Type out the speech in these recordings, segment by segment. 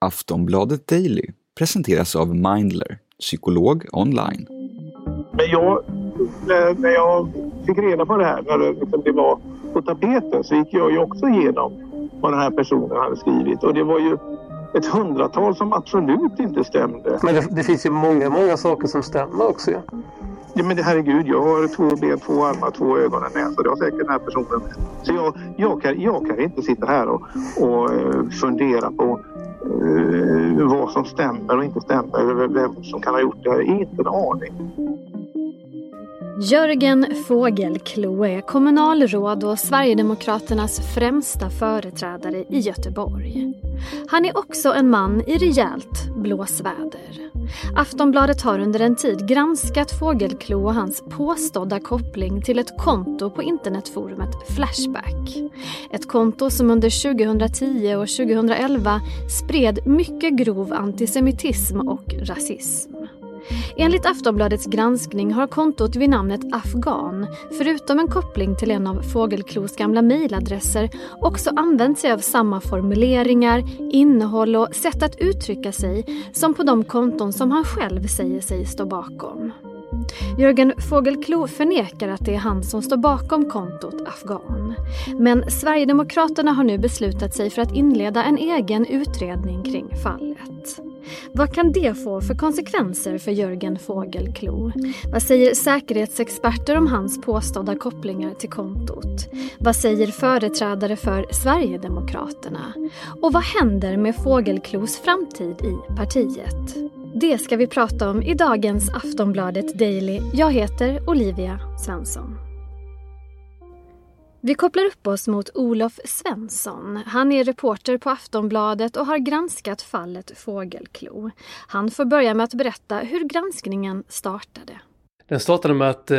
Aftonbladet Daily presenteras av Mindler, psykolog online. Men jag, när jag fick reda på det här, när det, liksom det var på tapeten, så gick jag ju också igenom vad den här personen hade skrivit. Och det var ju ett hundratal som absolut inte stämde. Men det, det finns ju många, många saker som stämmer också. Ja. Ja, men herregud, jag har två ben, två armar, två ögon och en näsa. Det har säkert den här personen. med. Så jag, jag, kan, jag kan inte sitta här och, och eh, fundera på uh, vad som stämmer och inte stämmer. Eller vem som kan ha gjort det. Jag har Inte en aning. Jörgen Fågelklo är kommunalråd och Sverigedemokraternas främsta företrädare i Göteborg. Han är också en man i rejält blåsväder. Aftonbladet har under en tid granskat Fågelklo och hans påstådda koppling till ett konto på internetforumet Flashback. Ett konto som under 2010 och 2011 spred mycket grov antisemitism och rasism. Enligt Aftonbladets granskning har kontot vid namnet Afghan, förutom en koppling till en av Fågelklos gamla mejladresser, också använt sig av samma formuleringar, innehåll och sätt att uttrycka sig som på de konton som han själv säger sig stå bakom. Jörgen Fågelklo förnekar att det är han som står bakom kontot Afghan. Men Sverigedemokraterna har nu beslutat sig för att inleda en egen utredning kring fallet. Vad kan det få för konsekvenser för Jörgen Fågelklo? Vad säger säkerhetsexperter om hans påstådda kopplingar till kontot? Vad säger företrädare för Sverigedemokraterna? Och vad händer med Fågelklos framtid i partiet? Det ska vi prata om i dagens Aftonbladet Daily. Jag heter Olivia Svensson. Vi kopplar upp oss mot Olof Svensson. Han är reporter på Aftonbladet och har granskat fallet Fågelklo. Han får börja med att berätta hur granskningen startade. Den startade med att eh,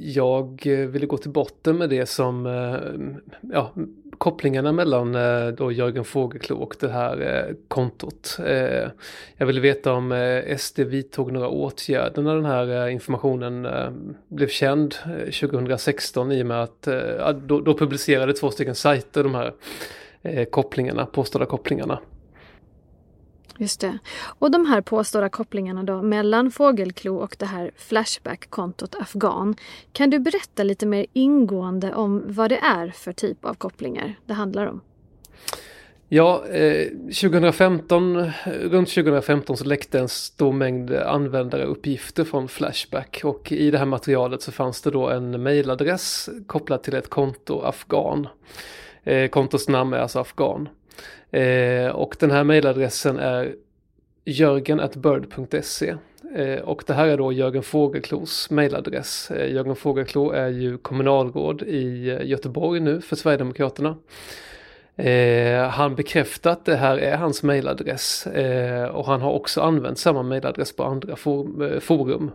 jag eh, ville gå till botten med det som, eh, ja, kopplingarna mellan eh, då Jörgen Fågelklo och det här eh, kontot. Eh, jag ville veta om SD vidtog några åtgärder när den här informationen blev känd 2016 i och med att då, då publicerade två stycken sajter de här kopplingarna, påstådda kopplingarna. Just det. Och de här påstådda kopplingarna då mellan Fågelklo och det här Flashback-kontot Afghan. Kan du berätta lite mer ingående om vad det är för typ av kopplingar det handlar om? Ja, eh, 2015, runt 2015 så läckte en stor mängd användaruppgifter från Flashback och i det här materialet så fanns det då en mailadress kopplad till ett konto Afghan. Eh, kontos namn är alltså Afghan. Eh, och den här mejladressen är jörgen.bird.se eh, och det här är då Jörgen Fågelklos mejladress. Eh, Jörgen Fågelklo är ju kommunalråd i eh, Göteborg nu för Sverigedemokraterna. Eh, han bekräftar att det här är hans mejladress eh, och han har också använt samma mejladress på andra for, eh, forum.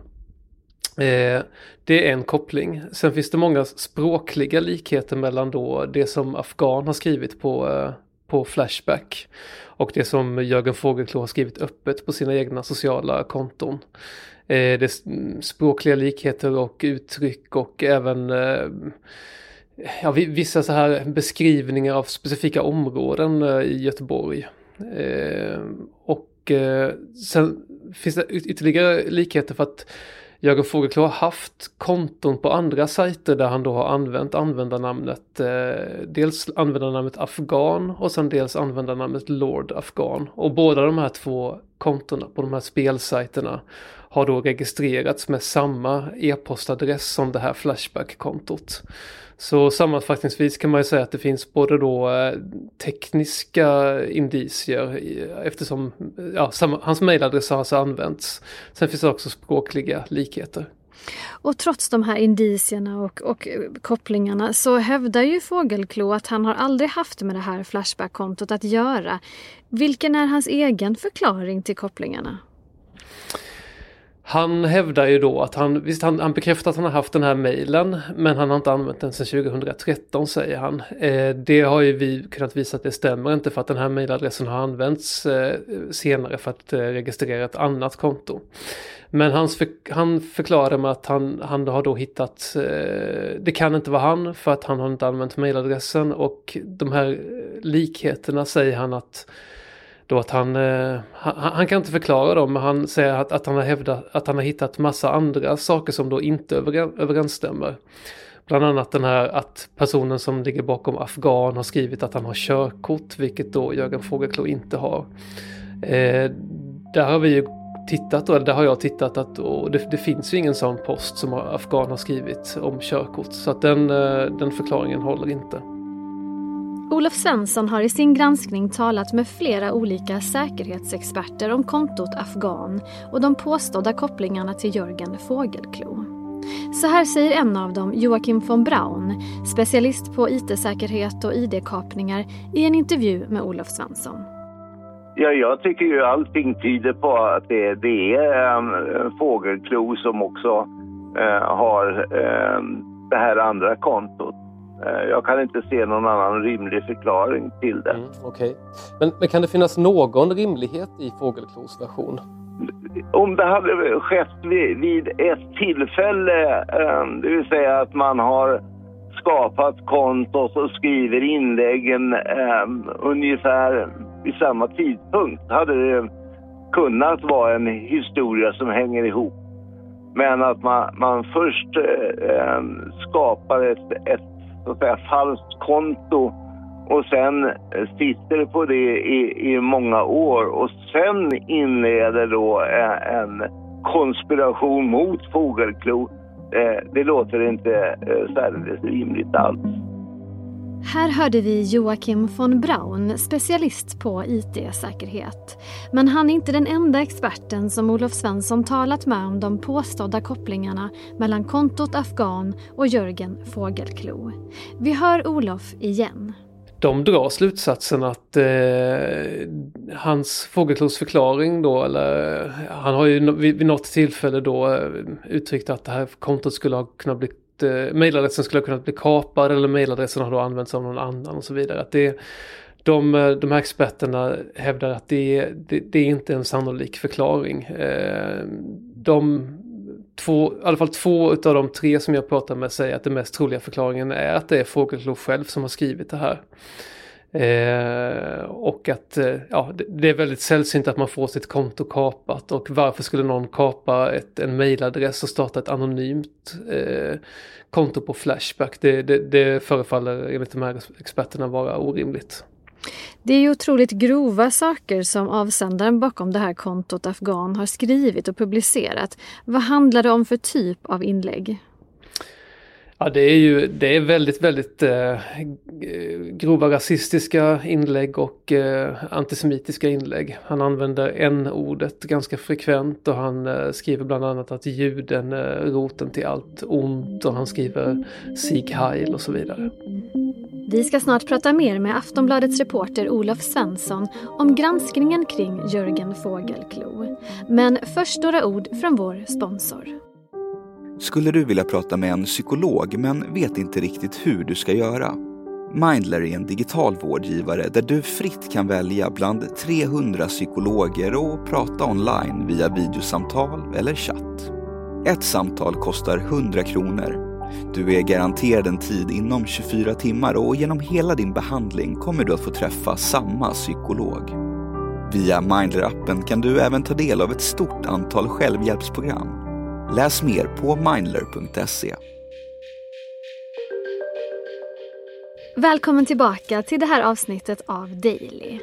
Eh, det är en koppling. Sen finns det många språkliga likheter mellan då det som Afghan har skrivit på eh, på Flashback. Och det som Jörgen Fogelklou har skrivit öppet på sina egna sociala konton. Eh, det är språkliga likheter och uttryck och även eh, ja, vissa så här beskrivningar av specifika områden eh, i Göteborg. Eh, och eh, sen finns det ytterligare likheter för att Jörgen Fogelklou har haft konton på andra sajter där han då har använt användarnamnet, eh, dels användarnamnet Afghan och sen dels användarnamnet Lord Afghan. Och båda de här två kontona på de här spelsajterna har då registrerats med samma e-postadress som det här Flashback-kontot. Så sammanfattningsvis kan man ju säga att det finns både då eh, tekniska indicier eftersom ja, hans mejladress har alltså använts. Sen finns det också språkliga likheter. Och trots de här indicierna och, och kopplingarna så hävdar ju Fågelklo att han har aldrig haft med det här Flashback-kontot att göra. Vilken är hans egen förklaring till kopplingarna? Han hävdar ju då att han, visst han, han bekräftar att han har haft den här mejlen men han har inte använt den sedan 2013 säger han. Eh, det har ju vi kunnat visa att det stämmer inte för att den här mejladressen har använts eh, senare för att eh, registrera ett annat konto. Men hans för, han förklarade med att han, han har då hittat, eh, det kan inte vara han för att han har inte använt mejladressen och de här eh, likheterna säger han att då att han, eh, han, han, kan inte förklara dem men han säger att, att han har hävdat att han har hittat massa andra saker som då inte överensstämmer. Bland annat den här att personen som ligger bakom Afghan har skrivit att han har körkort, vilket då Jörgen Fogelklou inte har. Eh, där har vi ju tittat, och där har jag tittat att och det, det, finns ju ingen sån post som Afghan har skrivit om körkort. Så att den, eh, den förklaringen håller inte. Olof Svensson har i sin granskning talat med flera olika säkerhetsexperter om kontot Afghan och de påstådda kopplingarna till Jörgen Fågelklo. Så här säger en av dem, Joakim von Braun, specialist på IT-säkerhet och ID-kapningar i en intervju med Olof Svensson. Ja, jag tycker ju allting tyder på att det, det är ehm, um, Fågelklo som också äh, har äh, det här andra kontot. Uh, jag kan inte se någon annan rimlig förklaring till det. Mm. Okay. Men, men, kan det finnas någon rimlighet i Fågelklos version? Om det hade skett vid, vid ett tillfälle, um, det vill säga att man har skapat kontot och skriver inläggen ungefär vid samma tidpunkt hade det kunnat vara en historia som hänger ihop. Men att man, man först eh, skapar ett, ett så att säga, falskt konto och sen sitter på det i, i många år och sen inleder då en, en konspiration mot Fågelklo. Eh, det låter inte eh, särdeles rimligt alls. Här hörde vi Joakim von Braun, specialist på IT-säkerhet. Men han är inte den enda experten som Olof Svensson talat med om de påstådda kopplingarna mellan kontot Afghan och Jörgen Fågelklo. Vi hör Olof igen. De drar slutsatsen att eh, hans Fågelklos förklaring då, eller han har ju vid, vid något tillfälle då eh, uttryckt att det här kontot skulle ha kunnat bli eh, mailadressen skulle ha kunnat bli kapad eller mailadressen har då använts av någon annan och så vidare. Att det, de, eh, de här experterna hävdar att det, det, det är inte en sannolik förklaring. Eh, de två, i alla fall två av de tre som jag pratar med säger att den mest troliga förklaringen är att det är Fogelklou själv som har skrivit det här. Eh, och att eh, ja, det, är väldigt sällsynt att man får sitt konto kapat och varför skulle någon kapa ett, en mailadress och starta ett anonymt eh, konto på Flashback? Det, det, det förefaller enligt de här experterna vara orimligt. Det är ju otroligt grova saker som avsändaren bakom det här kontot Afghan har skrivit och publicerat. Vad handlar det om för typ av inlägg? Ja, det är ju det är väldigt, väldigt eh, grova rasistiska inlägg och eh, antisemitiska inlägg. Han använder n-ordet ganska frekvent och han eh, skriver bland annat att juden är roten till allt ont och han skriver Sieg Heil och så vidare. Vi ska snart prata mer med Aftonbladets reporter Olof Svensson om granskningen kring Jörgen Fågelklo. Men först några ord från vår sponsor. Skulle du vilja prata med en psykolog men vet inte riktigt hur du ska göra? Mindler är en digital vårdgivare där du fritt kan välja bland 300 psykologer och prata online via videosamtal eller chatt. Ett samtal kostar 100 kronor. Du är garanterad en tid inom 24 timmar och genom hela din behandling kommer du att få träffa samma psykolog. Via Mindler-appen kan du även ta del av ett stort antal självhjälpsprogram Läs mer på mindler.se. Välkommen tillbaka till det här avsnittet av Daily.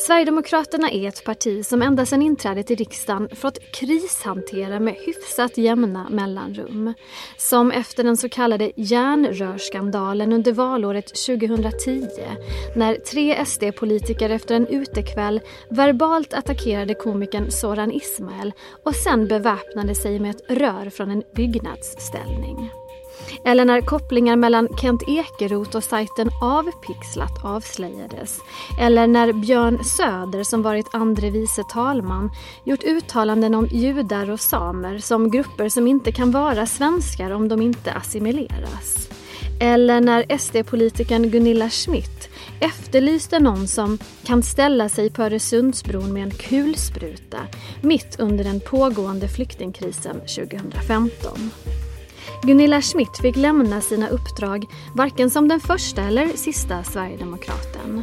Sverigedemokraterna är ett parti som ända sedan inträdet i riksdagen fått krishantera med hyfsat jämna mellanrum. Som efter den så kallade järnrörsskandalen under valåret 2010 när tre SD-politiker efter en utekväll verbalt attackerade komikern Soran Ismail och sen beväpnade sig med ett rör från en byggnadsställning. Eller när kopplingar mellan Kent Ekeroth och sajten Avpixlat avslöjades. Eller när Björn Söder, som varit andre vice talman, gjort uttalanden om judar och samer som grupper som inte kan vara svenskar om de inte assimileras. Eller när SD-politikern Gunilla Schmidt efterlyste någon som kan ställa sig på Öresundsbron med en kulspruta mitt under den pågående flyktingkrisen 2015. Gunilla Schmidt fick lämna sina uppdrag varken som den första eller sista Sverigedemokraten.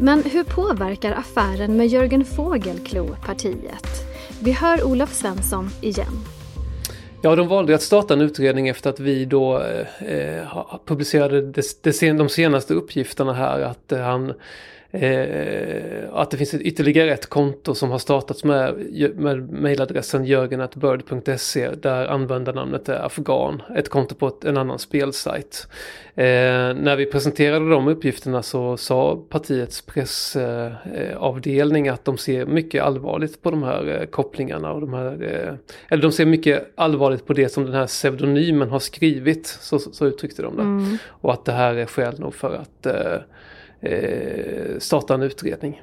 Men hur påverkar affären med Jörgen Fågelklo partiet? Vi hör Olof Svensson igen. Ja, de valde att starta en utredning efter att vi då eh, eh publicerade de senaste uppgifterna här att eh, han Eh, att det finns ett, ytterligare ett konto som har startats med, med mejladressen jörgen.bird.se där användarnamnet är afghan. Ett konto på ett, en annan spelsajt. Eh, när vi presenterade de uppgifterna så sa partiets pressavdelning eh, att de ser mycket allvarligt på de här eh, kopplingarna. Och de här, eh, eller de ser mycket allvarligt på det som den här pseudonymen har skrivit. Så, så uttryckte de det. Mm. Och att det här är skäl nog för att eh, starta en utredning.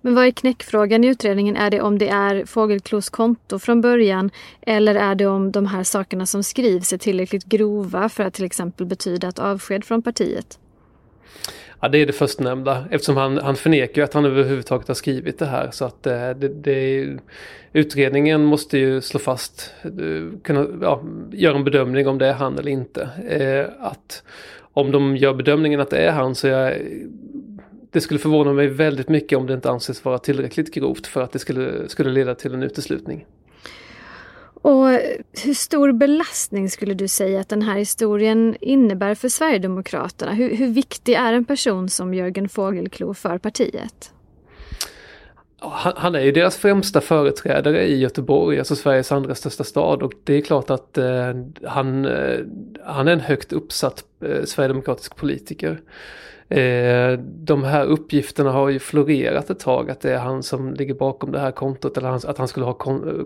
Men vad är knäckfrågan i utredningen? Är det om det är Fågelklos konto från början eller är det om de här sakerna som skrivs är tillräckligt grova för att till exempel betyda ett avsked från partiet? Ja, det är det förstnämnda eftersom han, han förnekar att han överhuvudtaget har skrivit det här. Så att eh, det, det, utredningen måste ju slå fast, eh, kunna ja, göra en bedömning om det är han eller inte. Eh, att om de gör bedömningen att det är han så jag, det skulle förvåna mig väldigt mycket om det inte anses vara tillräckligt grovt för att det skulle, skulle leda till en uteslutning. Och hur stor belastning skulle du säga att den här historien innebär för Sverigedemokraterna? Hur, hur viktig är en person som Jörgen Fågelklo för partiet? Han, han, är ju deras främsta företrädare i Göteborg, alltså Sveriges andra största stad. Och det är klart att eh, han, eh, han är en högt uppsatt eh, sverigedemokratisk politiker. Eh, de här uppgifterna har ju florerat ett tag att det är han som ligger bakom det här kontot eller att han skulle ha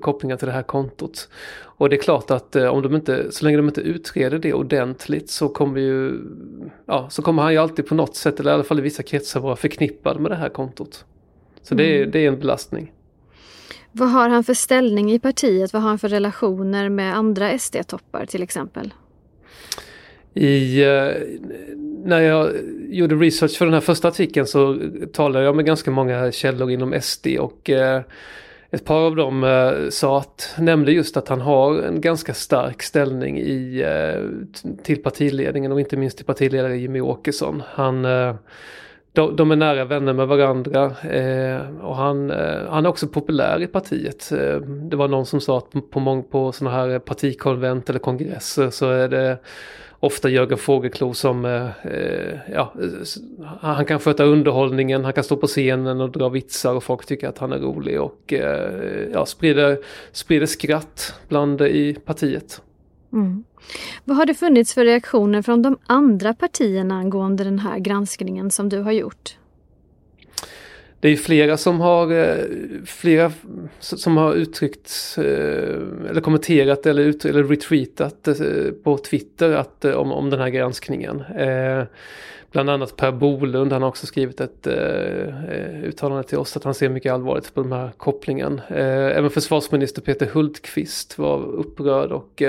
kopplingar till det här kontot. Och det är klart att eh, om de inte, så länge de inte utreder det ordentligt så kommer ju, ja, så kommer han ju alltid på något sätt, eller i alla fall i vissa kretsar, vara förknippad med det här kontot. Så det, är, mm. det är en belastning. Vad har han för ställning i partiet? Vad har han för relationer med andra SD-toppar till exempel? I, eh, när jag gjorde research för den här första artikeln så talade jag med ganska många källor inom SD och eh, ett par av dem eh, sa att, nämnde just att han har en ganska stark ställning i, eh, till partiledningen och inte minst till partiledare Jimmy Åkesson. Han eh, de, de, är nära vänner med varandra eh, och han, eh, han är också populär i partiet. Eh, det var någon som sa att på, på, på sådana här partikonvent eller kongresser så är det ofta Jörgen Fogelklou som, eh, eh ja, han kan sköta underhållningen, han kan stå på scenen och dra vitsar och folk tycker att han är rolig och eh, ja, sprider, sprider skratt bland i partiet. Mm. Vad har det funnits för reaktioner från de andra partierna angående den här granskningen som du har gjort? Det är flera som har, eh, flera som har uttryckt eh, eller kommenterat eller, ut, eller retweetat eh, på Twitter att, om, om den här granskningen. Bland annat Per Bolund, han har också skrivit ett uttalande till oss att han ser mycket allvarligt på den här kopplingen. även försvarsminister Peter Hultqvist var upprörd och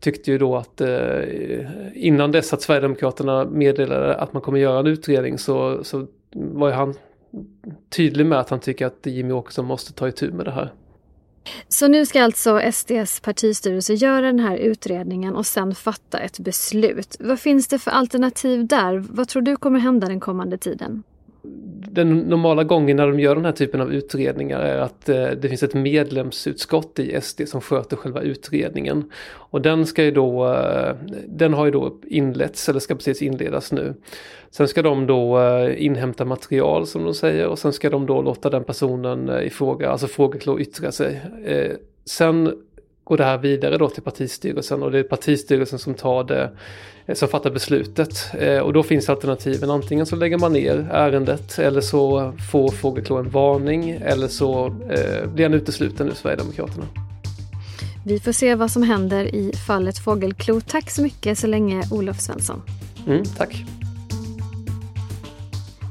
tyckte ju då att innan dess att Sverigedemokraterna meddelade att man kommer göra en utredning så, så var ju han tydlig med att han tycker att Jimmy Åkesson måste ta itu med det här. Så nu ska alltså SDs partistyrelse göra den här utredningen och sen fatta ett beslut. Vad finns det för alternativ där? Vad tror du kommer hända den kommande tiden? Den normala gången när de gör den här typen av utredningar är att eh, det finns ett medlemsutskott i SD som sköter själva utredningen. Och den ska ju då, eh, den har ju då inletts eller ska precis inledas nu. Sen ska de då eh, inhämta material som de säger och sen ska de då låta den personen i fråga, alltså frågeklå yttra sig. Sen går det här vidare då till partistyrelsen och det är partistyrelsen som tar det Eh, som fattar beslutet. Eh, och då finns alternativen. Antingen så lägger man ner ärendet eller så får Fågelklå en varning eller så eh, blir han utesluten ur Sverigedemokraterna. Vi får se vad som händer i fallet Fågelklo. Tack så mycket så länge Olof Svensson. Mm, tack.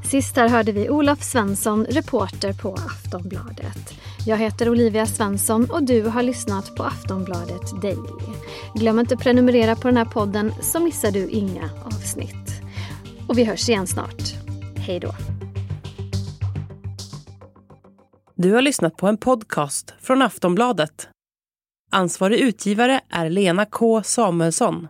Sist här hörde vi Olof Svensson, reporter på Aftonbladet. Jag heter Olivia Svensson och du har lyssnat på Aftonbladet Daily. Glöm inte att prenumerera på den här podden så missar du inga avsnitt. Och vi hörs igen snart. Hej då. Du har lyssnat på en podcast från Aftonbladet. Ansvarig utgivare är Lena K Samuelsson.